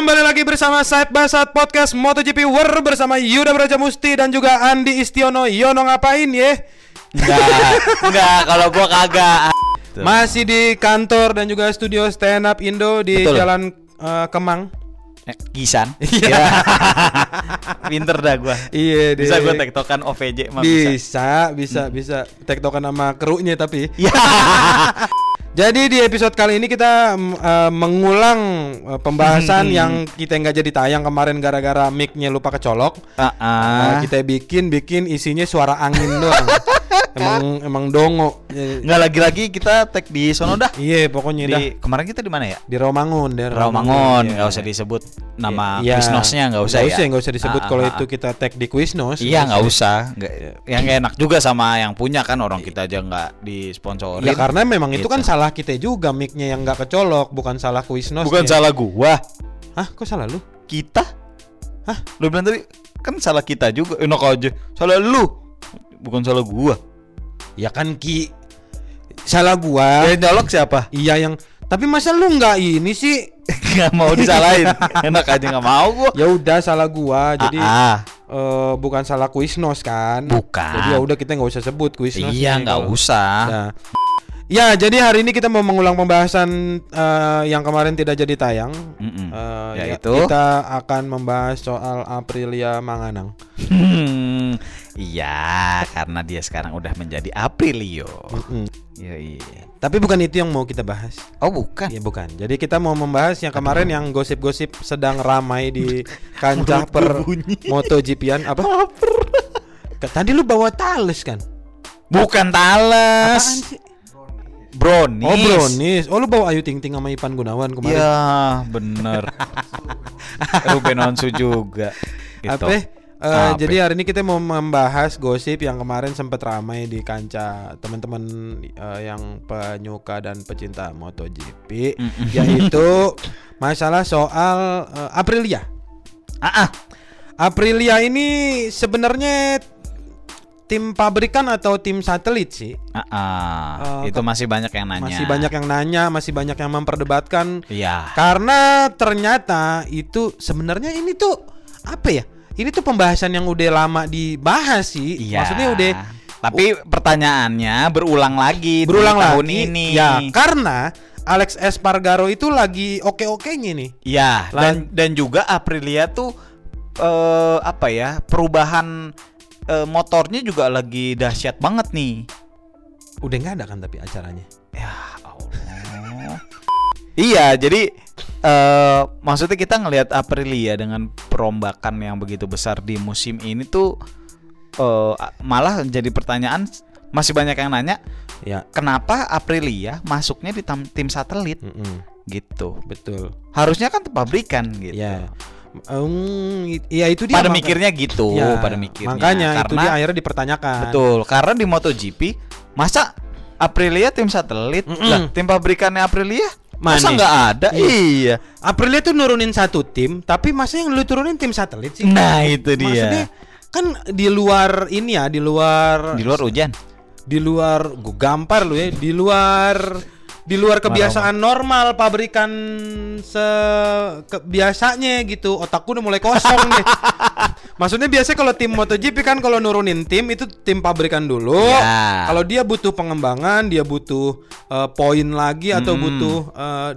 Kembali lagi bersama Side by Side Podcast MotoGP War bersama Yuda Braja Musti dan juga Andi Istiono. Yono ngapain ya? Enggak, enggak kalau gua kagak. Masih di kantor dan juga studio Stand Up Indo di Betul. Jalan eh, Kemang. Eh, Gisan. Iya. Ya. Pinter dah gua. Iya, Bisa gua tektokan OVJ mah bisa. Bisa, bisa, bisa. Tektokan sama krunya tapi. Ya. Jadi di episode kali ini kita eh, mengulang eh, pembahasan yang kita nggak jadi tayang kemarin gara-gara mic-nya lupa kecolok. Ah, Nah, ah. kita bikin bikin isinya suara angin doang. emang emang dongo. Enggak lagi-lagi kita tag di sono dah. Iya, pokoknya dah Di kemarin kita di mana ya? di Romangun, di Rawamangun, Iya. nggak usah disebut nama Iya. Quiznosnya nggak usah Nggak ya. usah, nggak usah disebut Ah, kalau itu kita tag di Quiznos. Iya nggak usah, nggak, yang nggak enak juga sama yang punya kan orang kita aja nggak disponsorin. Ya karena memang itu Gitu. kan salah kita juga mic-nya yang nggak kecolok, bukan salah Quiznos. bukan salah gua, Hah, kok salah lu? kita. Hah? Lu bilang tadi kan salah kita juga, enak aja. Salah lu, bukan salah gua. Ya kan Ki salah gua. Yang nyolok siapa? Iya yang tapi masa lu nggak ini sih? Gak mau disalahin, enak aja nggak mau gua. Ya udah salah gua. Jadi ah, eh, bukan salah Quiznos kan? Bukan. Jadi ya udah kita nggak usah sebut Quiznos. iya nggak usah. Nah. Ya, jadi hari ini kita mau mengulang pembahasan eh, yang kemarin tidak jadi tayang. Mm-mm. Eh, ya, Yaitu? kita akan membahas soal Aprilia Manganang. Hmm, iya, karena dia sekarang udah menjadi Aprilio. Mm-mm. Iya, iya. Tapi bukan itu yang mau kita bahas. Oh bukan. Ya bukan. Jadi kita mau membahas yang kemarin yang gosip-gosip sedang ramai di kancah per MotoGP-an apa? Tadi lu bawa tales kan? Bukan Apaan Tales. sih? Brownies. Oh brownies. Oh lu bawa Ayu Ting Ting sama Ipan Gunawan kemarin. Ya, bener. Ruben Onsu juga. Gitu. Apa? Apa? jadi hari ini kita mau membahas gosip yang kemarin sempat ramai di kancah teman-teman eh, yang penyuka dan pecinta MotoGP Mm-mm. yaitu masalah soal eh, Aprilia. Ah, ah. Aprilia ini sebenarnya tim pabrikan atau tim satelit sih? Ah. Eh, itu masih banyak yang nanya. Masih banyak yang nanya, masih banyak yang memperdebatkan Iya. karena ternyata itu sebenarnya ini tuh apa ya? Ini tuh pembahasan yang udah lama dibahas sih. Iya. Maksudnya udah Tapi pertanyaannya berulang lagi berulang di tahun lagi. ini. Ya, karena Alex Espargaro itu lagi oke-okenya nih. Iya, dan dan juga Aprilia tuh eh apa ya? Perubahan eh, motornya juga lagi dahsyat banget nih. Udah nggak ada kan tapi acaranya. Ya Allah. iya, jadi eh maksudnya kita ngelihat Aprilia dengan perombakan yang begitu besar di musim ini tuh eh malah jadi pertanyaan masih banyak yang nanya Ya, kenapa Aprilia masuknya di tim satelit mm-mm, gitu. betul. Harusnya kan pabrikan gitu. Ya. Um, ya itu dia pada maka- mikirnya gitu, Ya, pada mikirnya. Makanya itu karena dia akhirnya dipertanyakan. betul, karena di MotoGP masa Aprilia tim satelit, Mm-mm. lah tim pabrikannya Aprilia Mana? masa nggak ada? Iya. Iya. Aprilia tuh nurunin satu tim, tapi masa yang lu turunin tim satelit sih? Nah itu dia. Maksudnya kan di luar ini ya, di luar di luar hujan. di luar gue gampar lu ya, di luar di luar kebiasaan normal pabrikan se kebiasanya gitu. Otakku udah mulai kosong nih. Maksudnya biasanya kalau tim MotoGP kan kalau nurunin tim itu tim pabrikan dulu. Ya. Kalau dia butuh pengembangan, dia butuh eh, poin lagi atau Hmm. butuh eh,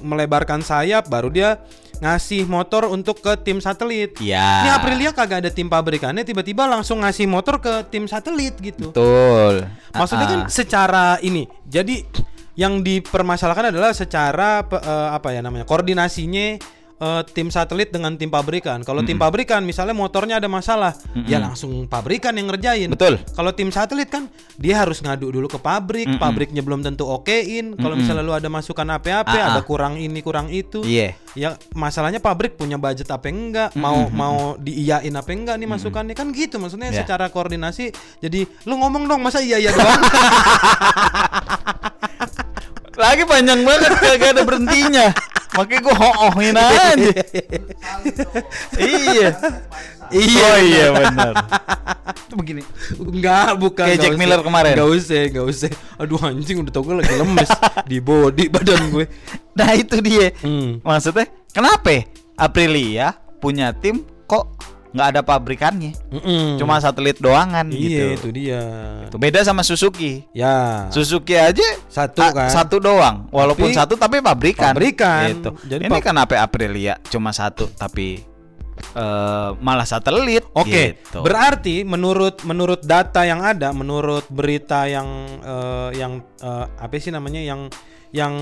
melebarkan sayap baru dia ngasih motor untuk ke tim satelit. Iya. Ini Aprilia kagak ada tim pabrikannya tiba-tiba langsung ngasih motor ke tim satelit gitu. Betul. Maksudnya kan Ah, ah. secara ini. Jadi yang dipermasalahkan adalah secara eh, apa ya namanya? koordinasinya eh, tim satelit dengan tim pabrikan. Kalau tim pabrikan misalnya motornya ada masalah, ya langsung pabrikan yang ngerjain. Betul. Kalau tim satelit kan dia harus ngadu dulu ke pabrik, pabriknya belum tentu okein. Kalau misalnya lu ada masukan apa-apa, Ah, ah. ada kurang ini kurang itu. Iya. Ya masalahnya pabrik punya budget apa enggak, mau mau diiyain apa enggak nih masukannya kan gitu maksudnya Ya. secara koordinasi. Jadi lu ngomong dong masa iya iya doang. Lagi panjang banget kagak ada berhentinya. Makanya gue ho-ohin aja. iya. Iya, Oh iya benar. Itu begini. Enggak, bukan. Kayak Jack. Miller kemarin. Enggak usah, enggak usah. Aduh anjing udah tau gue lagi lemes di body badan gue. Nah itu dia. Hmm. Maksudnya kenapa? ya? Aprilia punya tim kok nggak ada pabrikannya, Mm-mm. cuma satelit doangan iya gitu. itu dia. Itu beda sama Suzuki. Ya. Suzuki aja Satu kan. satu doang, walaupun Tapi satu tapi pabrikan. pabrikan. Gitu. Jadi Ini pab- kenapa Aprilia cuma satu tapi eh, malah satelit? Oke, gitu. berarti menurut menurut data yang ada, menurut berita yang eh, yang eh, apa sih namanya yang yang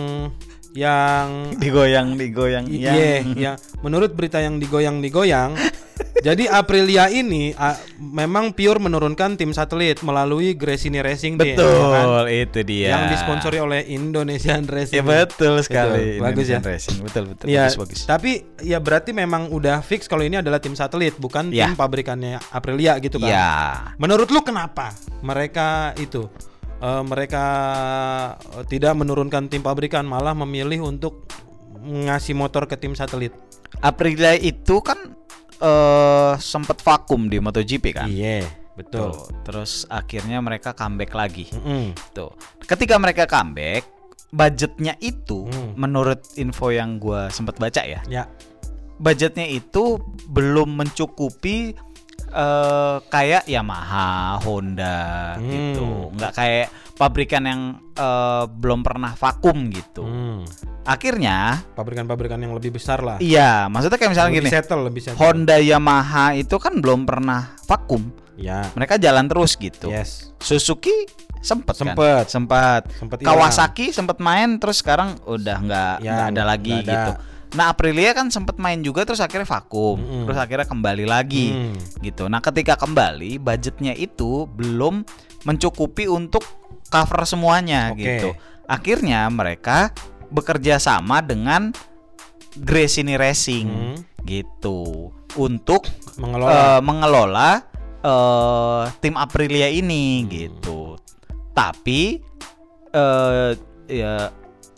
yang digoyang digoyang Iya, yang ya. Menurut berita yang digoyang-digoyang, jadi Aprilia ini a, memang pure menurunkan tim satelit melalui Gresini Racing Team, ya kan? betul itu dia yang disponsori oleh Indonesian Racing. ya betul sekali Betul, bagus ya. Indonesian Racing betul betul Ya, bagus bagus tapi ya berarti memang udah fix kalau ini adalah tim satelit, bukan Ya. tim pabrikannya Aprilia gitu kan? ya Menurut lu kenapa mereka itu eh, mereka tidak menurunkan tim pabrikan malah memilih untuk ngasih motor ke tim satelit? Aprilia itu kan eh sempat vakum di MotoGP kan Iya, betul. Tuh, terus akhirnya mereka comeback lagi Mm-mm. tuh ketika mereka comeback budgetnya itu Hmm. menurut info yang gua sempat baca ya Ya, budgetnya itu belum mencukupi eh kayak Yamaha, Honda Hmm. gitu. Nggak kayak pabrikan yang eh, belum pernah vakum gitu. hmm. Akhirnya pabrikan-pabrikan yang lebih besar lah. iya, maksudnya kayak misalnya lebih gini. settle, lebih settle. Honda, Yamaha itu kan belum pernah vakum. Ya, Mereka jalan terus gitu. yes, Suzuki sempet kan? Sempet. Sempat. Sempet. Kawasaki sempet main terus sekarang udah nggak Ya, nggak ada lagi nggak ada. gitu. Nah Aprilia kan sempet main juga terus akhirnya vakum, Mm-mm. terus akhirnya kembali lagi Hmm. gitu. Nah ketika kembali budgetnya itu belum mencukupi untuk cover semuanya Oke. gitu. Akhirnya mereka bekerja sama dengan Gresini Racing Hmm. gitu untuk mengelola. eh, mengelola eh, tim Aprilia Hmm. ini gitu. Tapi eh ya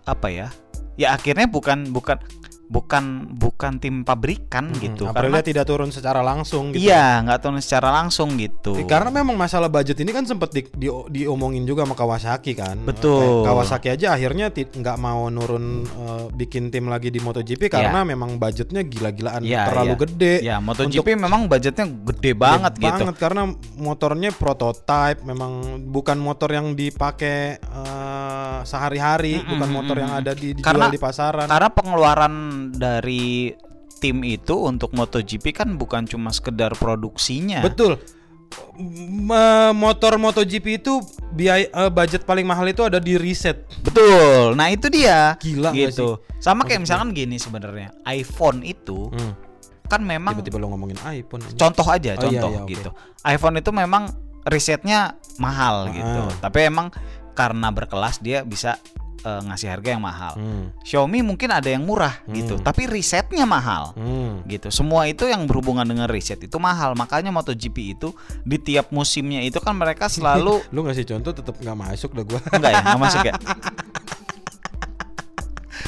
apa ya? Ya akhirnya bukan bukan bukan bukan tim pabrikan Hmm, gitu. Aprilia Karena tidak turun secara langsung gitu. iya nggak turun secara langsung gitu. Eh, Karena memang masalah budget ini kan sempat di, di- diomongin juga sama Kawasaki kan. Betul. Kayak Kawasaki aja akhirnya nggak mau nurun eh, bikin tim lagi di MotoGP karena memang budgetnya gila-gilaan Iya, terlalu iya. gede. ya MotoGP memang budgetnya gede banget Gede gitu. banget karena motornya prototype memang bukan motor yang dipakai eh, sehari-hari, Mm-mm, bukan motor yang ada di dijual Karena- di pasaran. Karena pengeluaran dari tim itu untuk MotoGP kan bukan cuma sekedar produksinya. Betul. Motor MotoGP itu biaya eh, budget paling mahal itu ada di reset. Betul. Nah, itu dia. Gila gitu. Sama kayak misalkan gini sebenarnya. iPhone itu Hmm. kan memang Tiba-tiba lo ngomongin iPhone. aja. contoh aja, Oh, iya, contoh iya, oke. gitu. iPhone itu memang risetnya mahal Ah. gitu. Tapi emang karena berkelas dia bisa eh, ngasih harga yang mahal. Hmm. Xiaomi mungkin ada yang murah gitu, Hmm. tapi risetnya mahal. Hmm. gitu. Semua itu yang berhubungan dengan riset itu mahal. Makanya MotoGP itu di tiap musimnya itu kan mereka selalu Lu ngasih contoh tetap nggak masuk dah gua. enggak ya, enggak masuk ya.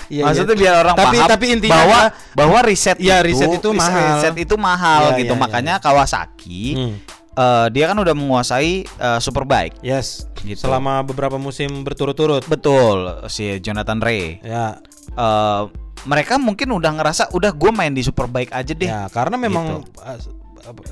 Iya, Maksudnya iya. biar orang Tapi- paham tapi intinya bahwa bahwa riset Iya, itu riset itu mahal. riset itu mahal Iya, gitu. iya, Makanya Kawasaki Hmm. Eh, dia kan udah menguasai eh, Superbike. Yes. Gitu. Selama beberapa musim berturut-turut. Betul, si Jonathan Ray. Ya, Eh, mereka mungkin udah ngerasa udah gue main di Superbike aja deh. ya karena memang Gitu. uh,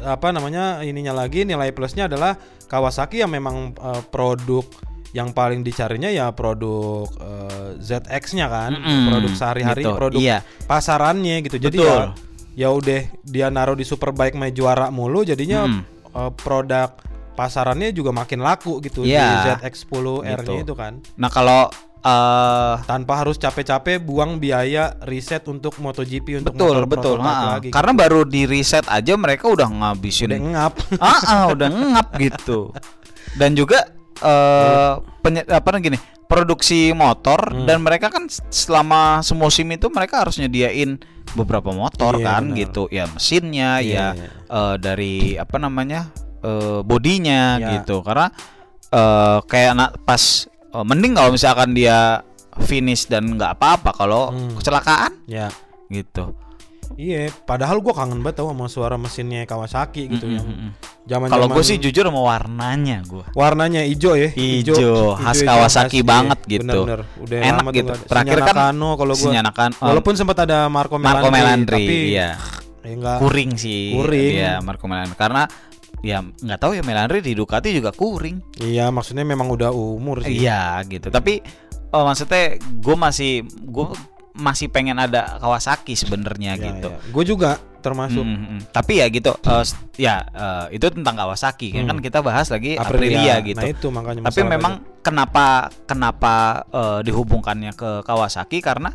apa namanya ininya lagi nilai plusnya adalah Kawasaki yang memang uh, produk yang paling dicarinya ya produk uh, ZX-nya kan, Mm-mm, produk sehari-hari, gitu, produk iya. pasarannya gitu. Jadi Betul. ya ya udah dia naruh di Superbike main juara mulu jadinya Mm. Uh, produk pasarannya juga makin laku gitu Iya. di ZX10R-nya Gitu. itu kan. Nah kalau eh Tanpa harus capek-capek buang biaya riset untuk MotoGP untuk betul motor betul, ha-ha. lagi. karena baru di reset aja mereka udah ngabisin udah ngap. ah ah, udah ngap gitu dan juga eh penye- apa gini produksi motor Hmm. dan mereka kan selama semusim itu mereka harus nyediain beberapa motor Iya, kan benar. gitu ya mesinnya Iya, ya iya. eh, dari apa namanya eh, bodinya Ya. gitu karena eh, kayak na- pas eh, mending kalau misalkan dia finish dan nggak apa-apa kalau Hmm. kecelakaan Ya. gitu Iya, padahal gua kangen banget tau sama suara mesinnya Kawasaki gitu yang Mm-mm. zaman Kalau gue sih jujur sama warnanya gue. warnanya hijau ya, Ijo, khas hijau Kawasaki khas, banget iya. gitu. Bener-bener. Udah Enak lama gitu. Terakhir kan Nakano kalau Nakano, um, Walaupun sempat ada Marco Melandri, Marco Melandri, tapi iya. ya enggak Kuring sih. Kuring. Iya, Marco Melandri. Karena ya nggak tahu ya Melandri di Ducati juga kuring. Iya, maksudnya memang udah umur sih. Iya gitu. Tapi oh, maksudnya gue masih gue masih pengen ada Kawasaki sebenarnya gitu. Gue juga termasuk Mm, mm, mm. Tapi ya gitu, s- ya eh, itu tentang Kawasaki kan Hmm. kita bahas lagi Aprilia, gitu. Nah itu makanya Tapi memang kenapa kenapa eh, dihubungkannya ke Kawasaki karena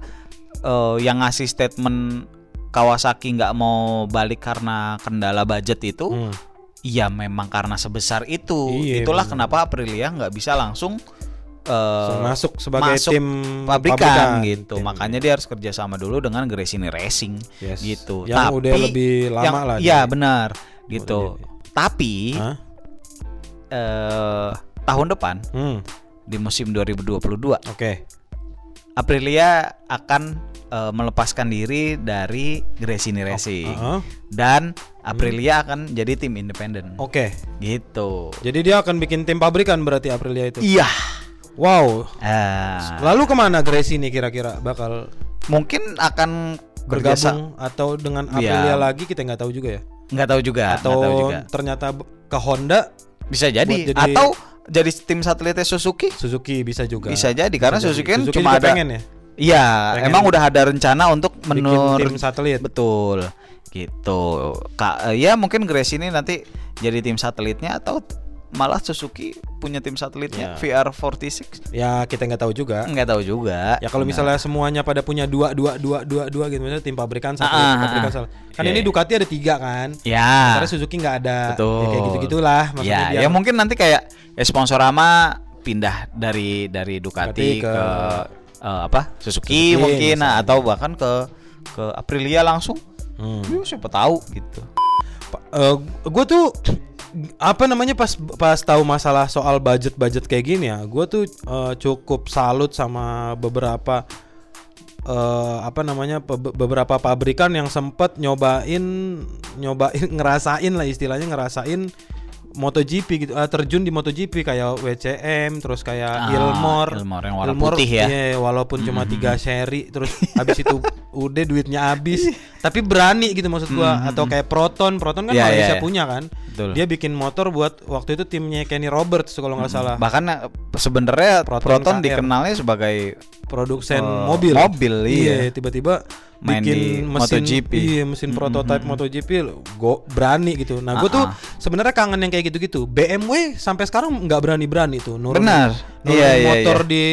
eh, yang ngasih statement Kawasaki nggak mau balik karena kendala budget itu, Hmm. ya memang karena sebesar itu. Iya, Itulah benar. kenapa Aprilia nggak bisa langsung eh, masuk sebagai masuk tim pabrikan, gitu. Tim. Makanya dia harus kerjasama dulu dengan Gresini Racing Yes. gitu. Yang udah lebih lama yang- lah Iya dia. benar gitu. Udah Tapi Hah? eh tahun depan Hmm, di musim 2022 oke. Aprilia akan eh, melepaskan diri dari Gresini Racing Heeh. dan Aprilia akan jadi tim independen. Oke. Gitu. Jadi dia akan bikin tim pabrikan berarti Aprilia itu. Iya. Wow. Ah, Lalu ke mana Gracie ini kira-kira bakal mungkin akan bergabung atau dengan Iya. Aprilia lagi kita nggak tahu juga ya. nggak tahu juga, Atau tahu juga. ternyata ke Honda, Bisa jadi. jadi- atau jadi tim satelitnya Suzuki. Suzuki bisa juga. Bisa jadi karena Bisa Suzuki kan Suzuki cuma ada pengen ya Iya, emang udah ada rencana untuk menur tim satelit. betul gitu. Kak, ya mungkin Grace ini nanti jadi tim satelitnya atau malah Suzuki punya tim satelitnya Ya. VR46 Ya kita nggak tahu juga. nggak tahu juga Ya kalau Nah, misalnya semuanya pada punya dua dua dua dua dua gitu misalnya tim pabrikan satu Ah, ah, pabrikan ah. satu. Kan Iya, ini. Ducati ada tiga kan. ya Karena Suzuki nggak ada. Betul. Ya, kayak gitu gitulah. Maksudnya ya biar ya mungkin nanti kayak ya Sponsorama pindah dari dari Ducati Ducati ke, ke- eh, apa Suzuki, Suzuki mungkin nah, misalnya. atau bahkan ke ke Aprilia langsung Hmm. Ya, siapa tahu gitu gue tuh apa namanya pas pas tahu masalah soal budget budget kayak gini ya gue tuh eh, cukup salut sama beberapa eh, apa namanya beberapa pabrikan yang sempet nyobain nyobain ngerasain lah istilahnya ngerasain MotoGP gitu eh, terjun di MotoGP kayak WCM terus kayak Ah, Ilmor Ilmor yang warna putih ya. iya, walaupun cuma tiga seri terus habis itu udah duitnya habis tapi berani gitu maksud gua atau kayak Proton Proton kan Iya, Malaysia iya, iya. punya kan Betul. dia bikin motor buat waktu itu timnya Kenny Roberts kalau nggak salah bahkan eh, sebenarnya Proton Proton, KR. dikenalnya sebagai produsen Eh, mobil mobil, iya. tiba-tiba Main bikin di mesin MotoGP. iya mesin prototype MotoGP go berani gitu nah gue tuh Ah, ah. sebenarnya kangen yang kayak gitu-gitu BMW sampai sekarang nggak berani-berani tuh nurunin, Benar. Iya, iya, motor iya. di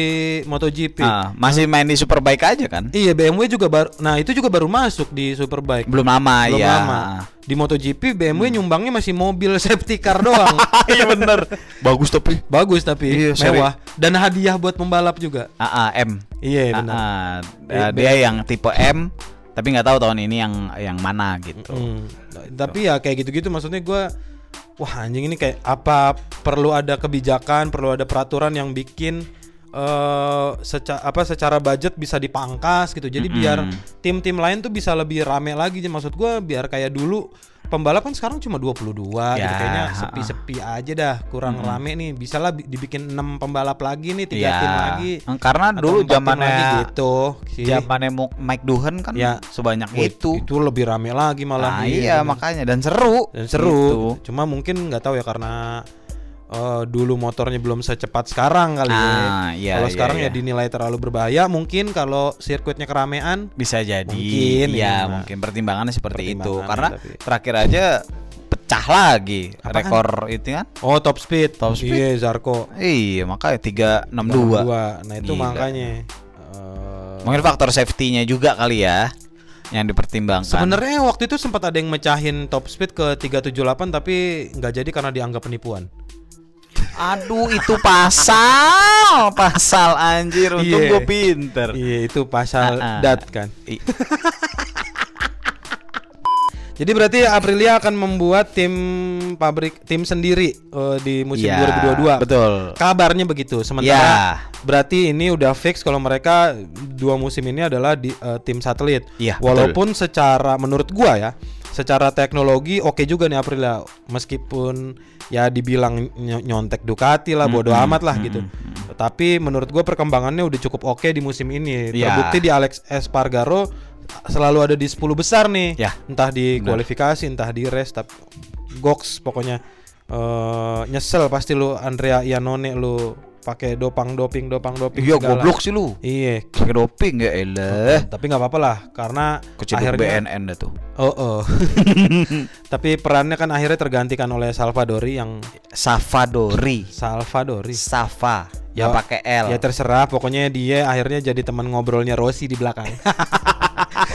MotoGP ah, masih main di Superbike aja kan Iya BMW juga baru, nah itu juga baru masuk di Superbike. belum lama Belum ya lama. Di MotoGP BMW nyumbangnya masih mobil safety car doang. iya bener bagus tapi Bagus tapi Iya, seri. mewah dan hadiah buat pembalap juga. AA M Iya benar. AA. Iya, dia yang tipe M tapi nggak tahu tahun ini yang yang mana gitu Hmm. Tapi ya kayak gitu-gitu maksudnya gua wah anjing ini kayak apa perlu ada kebijakan, perlu ada peraturan yang bikin eh secara apa secara budget bisa dipangkas gitu. Jadi biar tim-tim lain tuh bisa lebih rame lagi. Maksud gua biar kayak dulu pembalap kan sekarang cuma 22 gitu Ya, kayaknya ha-ha. sepi-sepi aja dah, kurang rame nih. Bisa lah bi- dibikin 6 pembalap lagi nih, tiga Iya. tim lagi. karena Atau dulu zamannya gitu. zamannya Mike Duhan kan Ya. sebanyak itu itu lebih rame lagi malah. nah iya bener. makanya dan seru dan seru Gitu. cuma mungkin nggak tahu ya karena eh, dulu motornya belum secepat sekarang kali Ah, ya iya, kalau iya, sekarang iya. ya dinilai terlalu berbahaya mungkin kalau sirkuitnya keramaian bisa jadi Mungkin, ya ya. mungkin pertimbangannya seperti itu Pertimbangannya karena tapi- terakhir aja pecah lagi Apaan? rekor itu kan oh top speed Top speed. iya Zarko iya makanya 362 Dua. nah itu Gila. makanya eh, mungkin faktor safety-nya juga kali ya yang dipertimbangkan. Sebenarnya waktu itu sempat ada yang mecahin top speed ke 378 tapi nggak jadi karena dianggap penipuan. Aduh itu pasal. Pasal anjir. Untung Iya. gue pinter. Iya itu pasal Ah, ah. dat kan Jadi berarti Aprilia akan membuat tim pabrik tim sendiri eh, di musim Iya, 2022. betul. Kabarnya begitu. Sementara Ya. berarti ini udah fix kalau mereka dua musim ini adalah di eh, tim satelit. Iya, Walaupun secara menurut gua ya, secara teknologi oke juga nih Aprilia meskipun ya dibilang ny- nyontek Ducati lah bodo amat lah gitu. Tapi menurut gua perkembangannya udah cukup oke di musim ini. Iya. Terbukti di Alex Espargaro selalu ada di 10 besar nih. Ya, Entah di kualifikasi, entah di race tapi goks pokoknya eh nyesel pasti lu Andrea Iannone lu pakai dopang doping dopang doping Iya goblok sih lu. Iya. Pakai doping ya elah. Tapi nggak apa-apa lah karena Keciduk akhirnya BNN dah tuh. Oh, oh. Tapi perannya kan akhirnya tergantikan oleh Salvadori yang Savadori. Salvadori. Safa. Ya, yang pakai L. Ya terserah, pokoknya dia akhirnya jadi teman ngobrolnya Rossi di belakang.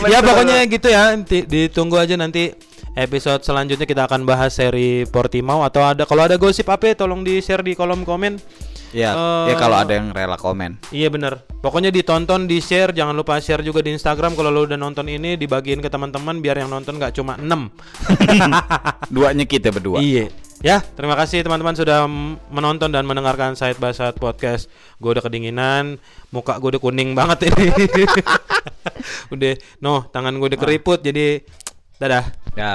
ya pokoknya gitu ya, Ti- ditunggu aja nanti episode selanjutnya kita akan bahas seri Portimao atau ada kalau ada gosip apa tolong di share di kolom komen. ya, Eh, ya kalau ada yang rela komen. Iya bener Pokoknya ditonton, di share, jangan lupa share juga di Instagram kalau lo udah nonton ini dibagiin ke teman-teman biar yang nonton nggak cuma 6 Duanya kita berdua. Iya. Ya, terima kasih teman-teman sudah menonton dan mendengarkan Said Basat Podcast. Gue udah kedinginan, muka gue udah kuning banget ini. udah, no, tangan gue udah keriput jadi dadah. Ya.